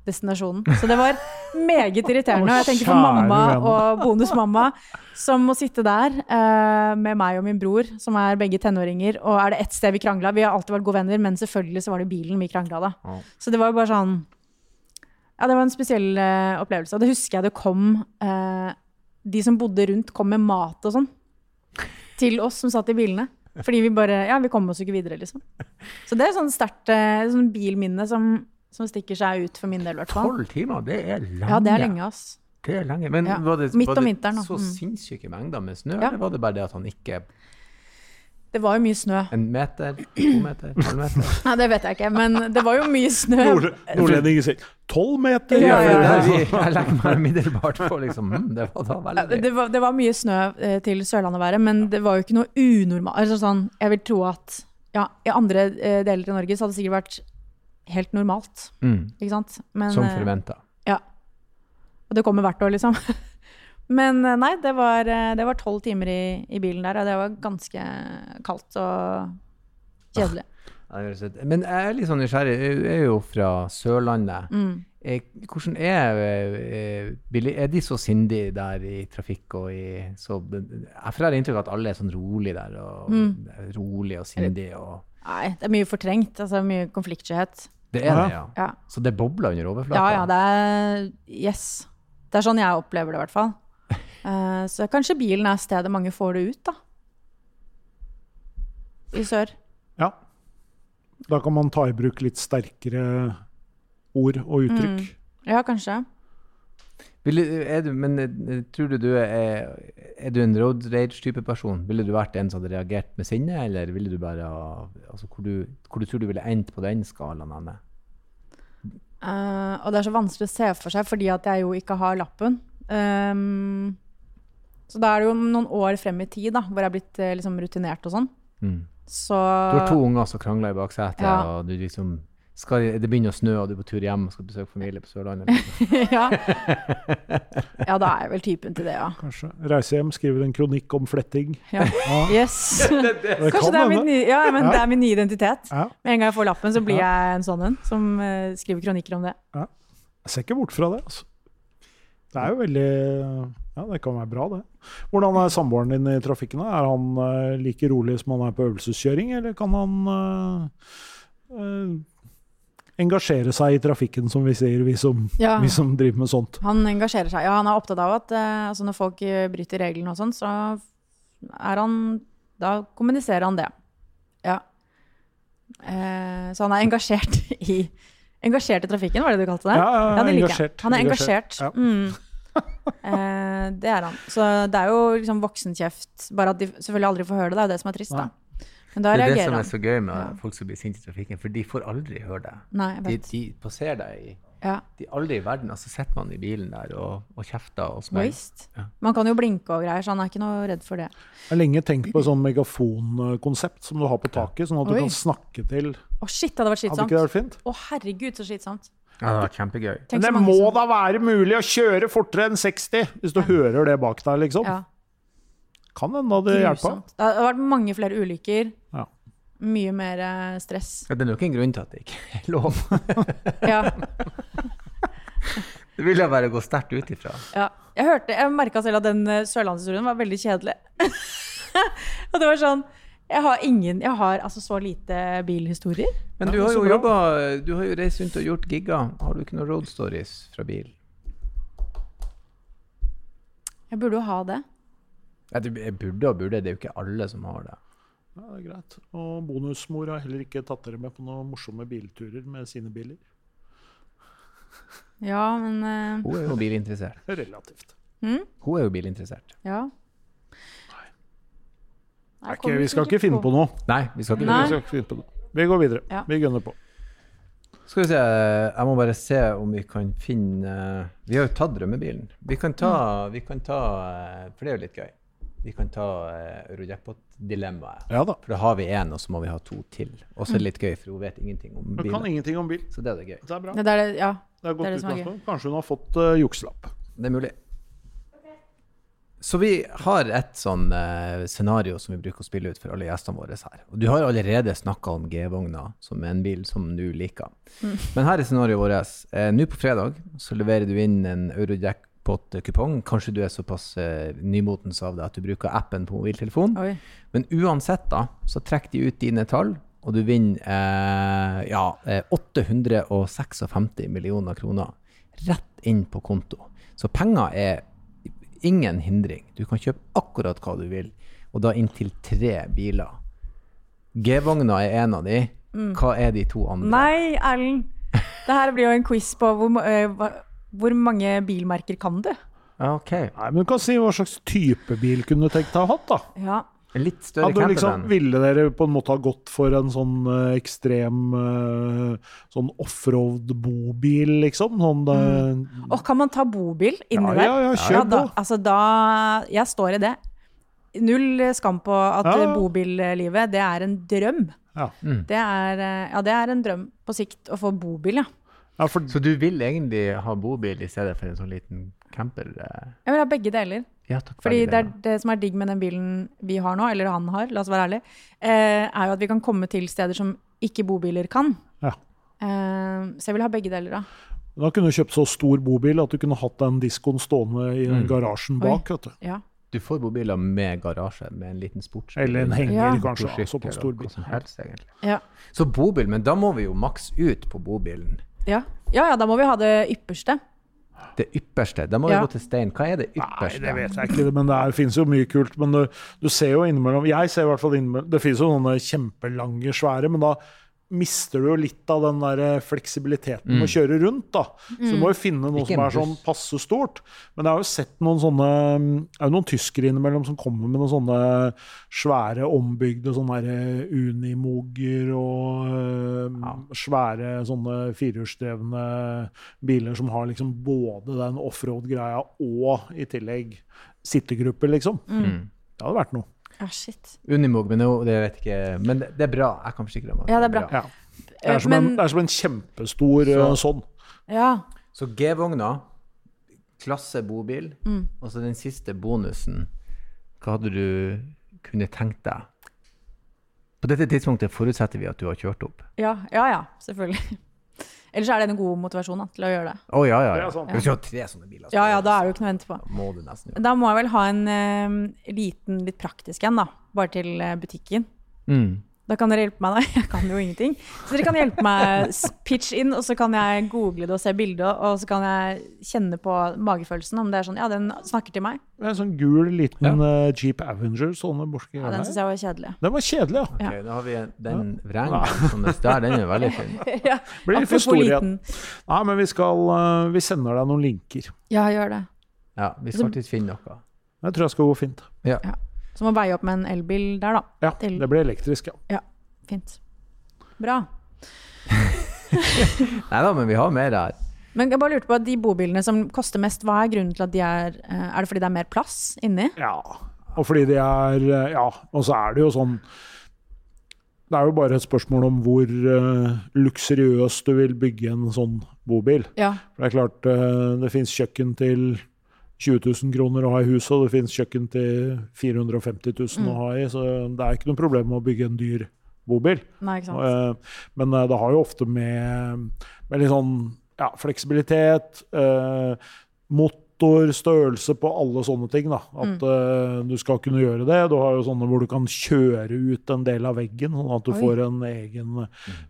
destinasjonen. Så det var meget irriterende. Og jeg tenker på mamma og bonusmamma som må sitte der uh, med meg og min bror, som er begge tenåringer, og er det ett sted vi krangla Vi har alltid vært gode venner, men selvfølgelig så var det bilen vi krangla da. Så det var jo bare sånn ja, det var en spesiell uh, opplevelse. Og det husker jeg det kom uh, De som bodde rundt, kom med mat og sånn til oss som satt i bilene. Fordi vi bare Ja, vi kom oss ikke videre, liksom. Så det er sånn sterkt eh, sånn bilminne som, som stikker seg ut for min del, i hvert fall. Tolv timer, det er lenge. Ja, det er lenge, ass. Det er lenge. Men Ja. var det, Midt var om det vinteren, så Mm. sinnssyke mengder med snø, Ja. eller var det bare det at han ikke Det var jo mye snø. En meter, to meter, tolv meter? Nei, det vet jeg ikke, men det var jo mye snø. Nord Nordlendinger sier tolv meter! Ja, Ja, ja, vi- Jeg legger meg umiddelbart på, liksom. hm, Det var da veldig Det var, det var mye snø eh, til Sørlandet å være, men det var jo ikke noe unormalt. Altså sånn, jeg vil tro at ja, i andre eh, deler av Norge så hadde det sikkert vært helt normalt. mm, Ikke sant? Men, Som eh, forventa. Ja. Og det kommer hvert år, liksom. Men eh, nei, det var eh, det var tolv timer i, i bilen der, og det var ganske kaldt og kjedelig. Ut- Men jeg er litt sånn nysgjerrig. Jeg er jo fra Sørlandet. Mm. Hvordan er Billy, Er de så sindige der i trafikk og i så Jeg får inntrykk av at alle er sånn rolig der. og Mm. Rolig og sindig. Og, Nei, det er mye fortrengt. Altså mye konfliktskyhet. Det er det, Ja. ja. Så det bobler under overflata? ja, ja, det er Yes. Det er sånn jeg opplever det, i hvert fall. Uh, så kanskje bilen er stedet mange får det ut, da. I sør. Ja. Da kan man ta i bruk litt sterkere ord og uttrykk. Ja, kanskje. Vil, du- du, men eh, tror du du er Er du en road rage-type person? Ville du vært en som hadde reagert med sinne, eller ville du bare altså, hvor, du, hvor du tror du ville endt på den skalaen? Anne? Uh, og det er så vanskelig å se for seg, fordi at jeg jo ikke har lappen. Um, så da er det jo noen år frem i tid da, hvor jeg er blitt eh, liksom, rutinert og sånn. Mm. Så Du har to unger som krangler i baksetet, Ja. og du liksom skal, det begynner å snø, og du er på tur hjem og skal besøke familie på Sørlandet. ja. ja, da er jeg vel typen til det, ja. Kanskje. Reise hjem, skriver en kronikk om fletting. ja. Ja, Yes. det Kanskje kan det er, min ja, men Ja. det er min nye identitet. Ja. Med en gang jeg får lappen, så blir jeg en sånn en som uh, skriver kronikker om det. Jeg ser ikke bort fra det. Altså. Det er jo veldig Ja, det kan være bra, det. Hvordan er samboeren din i trafikken? Er han uh, like rolig som han er på øvelseskjøring, eller kan han uh, eh, engasjere seg i trafikken, som vi sier, vi som, Ja. vi som driver med sånt? Han engasjerer seg. Ja, han er opptatt av at eh, altså når folk eh, bryter reglene og sånn, så er han Da kommuniserer han det. Ja. Eh, så han er engasjert i Engasjert i trafikken, var det du kalte det? Ja, ja, ja, det engasjert. Han er Engasjert, engasjert. ja. Mm. Eh, det er han. Så det er jo liksom voksenkjeft. Bare at de selvfølgelig aldri får høre det. Det er jo det som er trist, da. Men da Det er det som er så gøy med Ja. folk som blir sinte i trafikken, for de får aldri høre det. Nei, jeg De, vet. de passerer deg i Ja. de Aldri i verden. Altså sitter man i bilen der og, og kjefter og smeller. Ja. Man kan jo blinke og greier, så han er ikke noe redd for det. Jeg har lenge tenkt på et sånn megafonkonsept som du har på taket, sånn at du kan snakke til Å, shit, det hadde vært Hadde slitsomt. ikke det vært fint? Å, herregud, så slitsomt. Ja, det var kjempegøy. Men det må som- da være mulig å kjøre fortere enn 60, hvis du hører det bak deg, liksom. ja, Kan hende det grusomt. Det har vært mange flere ulykker. Ja. Mye mer eh, stress. Ja, det er nok en grunn til at det ikke er lov. Ja, Det vil jeg bare gå sterkt ut ifra. ja. Jeg hørte, jeg merka selv at den eh, sørlandshistorien var veldig kjedelig. og det var sånn Jeg har ingen Jeg har altså så lite bilhistorier. Men du har jo jobba Du har jo reist rundt og gjort gigger. Har du ikke noen road stories fra bil? Jeg burde jo ha det. Jeg burde og burde, det er jo ikke alle som har det. Ja, det er greit. Og bonusmor har heller ikke tatt dere med på noen morsomme bilturer med sine biler. Ja, men uh... Hun er jo bilinteressert. Relativt. Mm? Hun er jo bilinteressert. Ja. Er ikke, vi skal ikke finne på noe. Nei, vi skal ikke Nei. Vi, skal ikke finne på noe. vi går videre. Ja. Vi gunner på. Skal vi se, jeg må bare se om vi kan finne Vi har jo tatt drømmebilen. Vi kan ta, vi kan ta eh, For det er jo litt gøy. Vi kan ta uh, Eurojackpot-dilemmaet. Ja da. For da har vi én, og så må vi ha to til. Og så er det litt gøy, for hun vet ingenting om Hun kan ingenting om bil. Så det er det gøy. Det er bra. Det er det, ja. Det er det godt er det er utgangspunkt. Kanskje hun har fått uh, jukselapp. Det er mulig. Så vi har et sånn uh, scenario som vi bruker å spille ut for alle gjestene våre her. Og du har allerede snakka om G-vogna som en bil som du liker. Men her er scenarioet vårt. Uh, Nå på fredag så leverer du inn en Eurojackpot-kupong. Kanskje du er såpass eh, nymotens av det at du bruker appen på mobiltelefonen. Oi. Men uansett, da, så trekker de ut dine tall, og du vinner eh, ja, eh, 856 millioner kroner rett inn på konto. Så penger er ingen hindring. Du kan kjøpe akkurat hva du vil, og da inntil tre biler. G-vogna er en av de. Hva er de to andre? Nei, Erlend. Det her blir jo en quiz på hvor, eh, hva- hvor mange bilmerker kan du? Ja, Ok. Nei, men du kan si hva slags type bil kunne du tenkt deg å ha hatt, da. Ja. En litt større Hadde du liksom, ville dere på en måte ha gått for en sånn uh, ekstrem uh, sånn offroad-bobil, liksom? Sånn, eh, Og kan man ta bobil inni ja, der? ja, ja, kjør da, på. altså da Jeg står i det. Null skam på at Ja. bobillivet, det er en drøm. Ja. Det er, ja, det er en drøm på sikt å få bobil, ja. Ja, for Så du vil egentlig ha bobil i stedet for en sånn liten camper? eh? Jeg vil ha begge deler. Ja, takk. Fordi begge det, er deler. det som er digg med den bilen vi har nå, eller han har, la oss være ærlige, eh, er jo at vi kan komme til steder som ikke bobiler kan. Ja. Eh, så jeg vil ha begge deler, da. Da kunne du kjøpt så stor bobil at du kunne hatt den diskoen stående i Mm. garasjen Oi. bak. vet du. Ja. Du får bobiler med garasje, med en liten sportsbil. Eller en henger, Ja. kanskje. Såpass stor bil. Helst. Ja. Så bobil, men da må vi jo maks ut på bobilen. Ja. ja, ja, da må vi ha det ypperste. Det ypperste. Da må Ja. vi gå til stein. Hva er det ypperste? Nei, det vet jeg ikke, men det er- finnes jo mye kult. Men du, du ser jo innimellom Jeg ser i hvert fall innimellom Det finnes jo noen kjempelange, svære, men da mister du jo litt av den der eh, fleksibiliteten med å kjøre rundt. da. Så du må jo finne noe som er sånn passe stort. Men jeg har jo sett noen sånne Det er jo noen tyskere innimellom som kommer med noen sånne svære ombygde sånne eh, Unimoger og ja. svære sånne firehjulsdrevne biler som har liksom både den offroad-greia og i tillegg sittegrupper, liksom. Mm. Det hadde vært noe. Ja, shit. Unimog, men noe, det vet ikke Men det, det er bra. Jeg kan forsikre om at Ja, det er bra. Ja. Det er som, Men- en, det er som en kjempestor Så- eh, sånn. Ja. Så G-vogna, klasse bobil, Mm. og så den siste bonusen. Hva hadde du kunne tenkt deg? På dette tidspunktet forutsetter vi at du har kjørt opp. Ja, ja, ja, selvfølgelig. Ellers er det en god motivasjon da, til å gjøre det. Å ja, ja. Det ja. er. Hvis du har tre sånne biler, så Ja, ja, da er det jo ikke noe å vente på. må du nesten gjøre Da må jeg vel ha en eh, liten, litt praktisk en, da. Bare til eh, butikken. mm. Da kan dere hjelpe meg, da. Jeg kan jo ingenting. Så dere kan hjelpe meg pitch inn, og så kan jeg google det og se bildet, og så kan jeg kjenne på magefølelsen om det er sånn Ja, den snakker til meg. Det er en sånn gul, liten eh, Jeep Avenger. Sånne borske Ja, den syns jeg var kjedelig. Den var kjedelig, ja. Ok, da har vi en- den vrengen som det der. Den er veldig fin. ja, Blir litt for stor igjen. Nei, men vi skal uh, Vi sender deg noen linker. Ja, gjør det. Ja, vi skal faktisk finne noe. Jeg tror jeg skal gå fint. Ja. Ja. Så må veie opp med en elbil der, da. Ja, Til- det blir elektrisk, ja. ja. Fint. Bra. Nei da, men vi har mer her. Men jeg bare lurte på, de bobilene som koster mest, hva er grunnen til at de er eh, Er det fordi det er mer plass inni? Ja, og fordi de er eh, Ja, og så er det jo sånn Det er jo bare et spørsmål om hvor uh, luksuriøst du vil bygge en sånn bobil. Ja. For det er klart, uh, det fins kjøkken til 20 000 kroner å ha i huset, og det finnes kjøkken til 450 000 å ha i, så det er ikke noe problem med å bygge en dyr bobil. Nei. Eh, Men eh, det har jo ofte med, med litt sånn ja, fleksibilitet, eh, motor, størrelse på alle sånne ting. Da. At eh, du skal kunne gjøre det. Du har jo sånne hvor du kan kjøre ut en del av veggen, sånn at du Oi. får en egen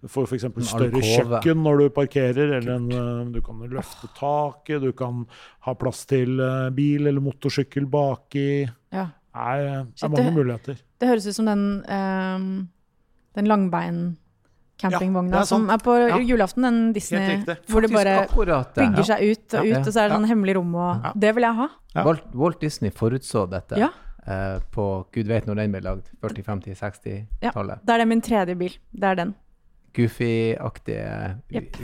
for får f.eks. Større kjøkken når du parkerer, eller en, uh, du kan løfte taket, du kan ha plass til uh, bil eller motorsykkel baki. Ja. Det er, er mange det- muligheter. Det høres ut som den, ehm, den langbein-campingvogna Ja, er som er på Ja. julaften. Den Disney hvor det bare bygger seg ut og ut, og så er det Ja. sånn hemmelig rom og Ja. Det vil jeg ha. Ja. Walt, Walt Disney forutså dette Ja. eh, på gud vet når den ble lagd. 40-, 50-, 60-tallet. Da er det min tredje bil. Det er den. Goofy-aktige yep.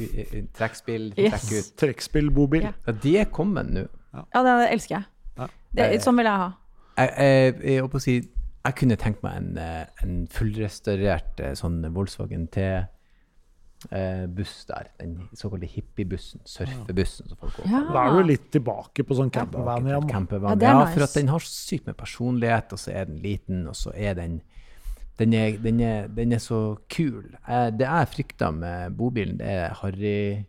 trekkspill. Yes. Ut. Trekkspillbobil. Ja. De er kommet nå. Ja, det elsker jeg. Ja. Det, sånn vil jeg ha. Jeg, jeg, jeg, jeg å si, jeg kunne tenkt meg en, eh, en fullrestaurert eh, sånn Volkswagen T. eh, buss der, den såkalte hippiebussen, surfebussen som folk går Ja. Da er du litt tilbake på sånn campervan igjen. Ja, Ja, for at den har så sykt med personlighet, og så er den liten, og så er den Den er, den er, den er så kul. Eh, det jeg frykter med bobilen, det er harry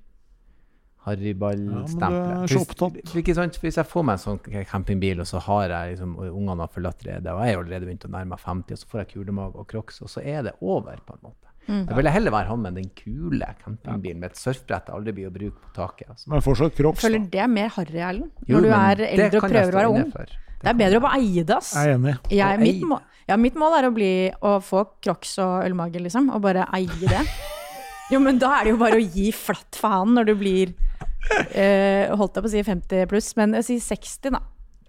Harryball-stempelet. opptatt. Hvis, ikke sant? Hvis jeg får meg en sånn campingbil, og så har jeg liksom, ungene har forlatt redet, og jeg er allerede begynt å nærme meg 50, og så får jeg kulemage og crocs, og så er det over, på en måte. Mm. Da vil jeg heller være han med den kule campingbilen med et surfbrett jeg aldri blir å bruke på taket. Altså. Men fortsatt crocs. da. føler det er mer harry, Erlend. Jo, Når du er eldre og prøver å være ung. for. Det er bedre å bare eie det, ass. Jeg er enig. Jeg, mitt, mål, ja, mitt mål er å bli å få crocs og ølmage, liksom. Og bare eie det. Jo, men da er det jo bare å gi flatt faen når du blir eh, Holdt jeg på å si 50 pluss, men jeg sier 60, da.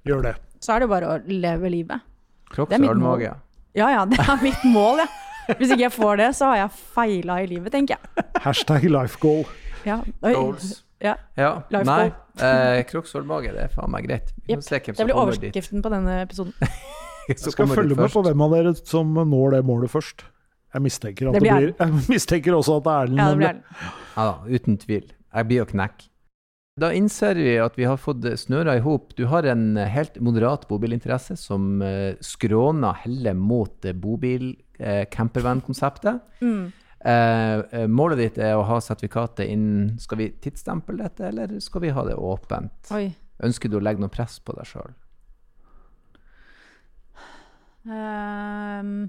Gjør det. Så er det jo bare å leve livet. Kroppsølmage. Ja ja, det er mitt mål, ja. Hvis ikke jeg får det, så har jeg feila i livet, tenker jeg. Hashtag life goal. Ja. Oi. Goals. Ja. Ja, Life nei. goal. Eh, kroppsølmage, det er faen meg greit. Hvem Det blir dit. overskriften på denne episoden. Jeg skal følge med på hvem av dere som når det målet først. Jeg mistenker, at Det det blir blir, jeg mistenker også at det er Erlend. Ja, det blir. Erlend. Ja da, uten tvil. Jeg blir å knekke. Da innser vi at vi har fått snøra i hop. Du har en helt moderat bobilinteresse som eh, skråner heller mot eh, bobil-campervan-konseptet. Mm. Eh, eh, målet ditt er å ha sertifikatet innen Skal vi tidsstemple dette, eller skal vi ha det åpent? Oi. Ønsker du å legge noe press på deg sjøl? Ehm,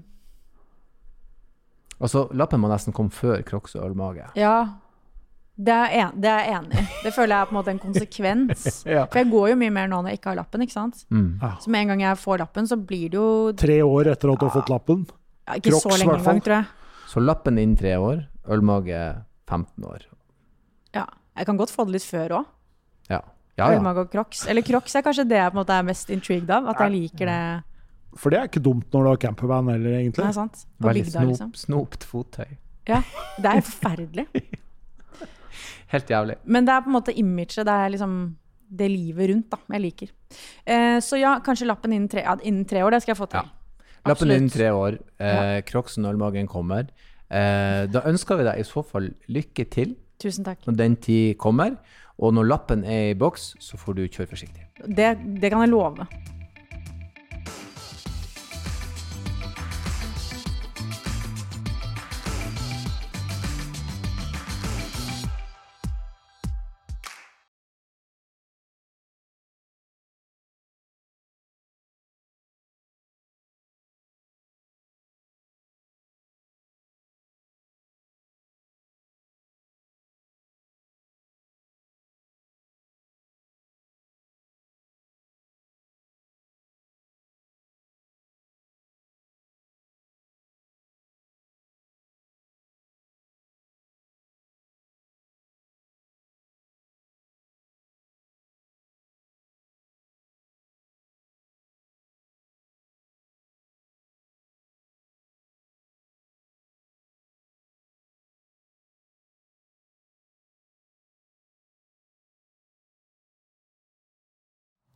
Altså, lappen må nesten komme før Crocs og ølmage. ja. Det er, en, det er jeg enig i. Det føler jeg er på en måte en konsekvens. Ja. For jeg går jo mye mer nå når jeg ikke har lappen, ikke sant. Mm. Så med en gang jeg får lappen, så blir det jo Tre år etter at du har fått lappen. ja, ikke så Crocs, lenge engang, tror jeg. Så lappen innen tre år, ølmage 15 år. Ja. Jeg kan godt få det litt før òg. Ja. Ja, ja. Ølmage og crocs. Eller crocs er kanskje det jeg på en måte er mest intrigued av. At jeg liker det. For det er ikke dumt når du har campervan heller, egentlig. Nei, sant? På Veldig bygda, snop, liksom. snopt fottøy. Ja. Det er forferdelig. Helt jævlig. Men det er på en måte imaget, det er liksom det livet rundt, da. Jeg liker. Eh, så ja, kanskje lappen innen tre, ja, innen tre år, det skal jeg få til. Ja. Lappen innen tre år. Eh, Crocsen og ølmagen kommer. Eh, da ønsker vi deg i så fall lykke til Tusen takk. når den tid kommer. Og når lappen er i boks, så får du kjøre forsiktig. Det, det kan jeg love.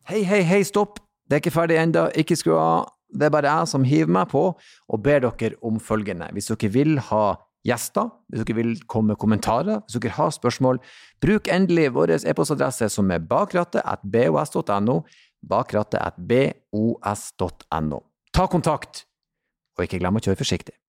Hei, hei, hei, stopp! Det er ikke ferdig ennå, ikke skru av. Det er bare jeg som hiver meg på og ber dere om følgende. Hvis dere vil ha gjester, hvis dere vil komme med kommentarer, hvis dere har spørsmål, bruk endelig vår e-postadresse som er bakrattet at bos.no, bakrattet at bos.no. Ta kontakt, og ikke glem å kjøre forsiktig.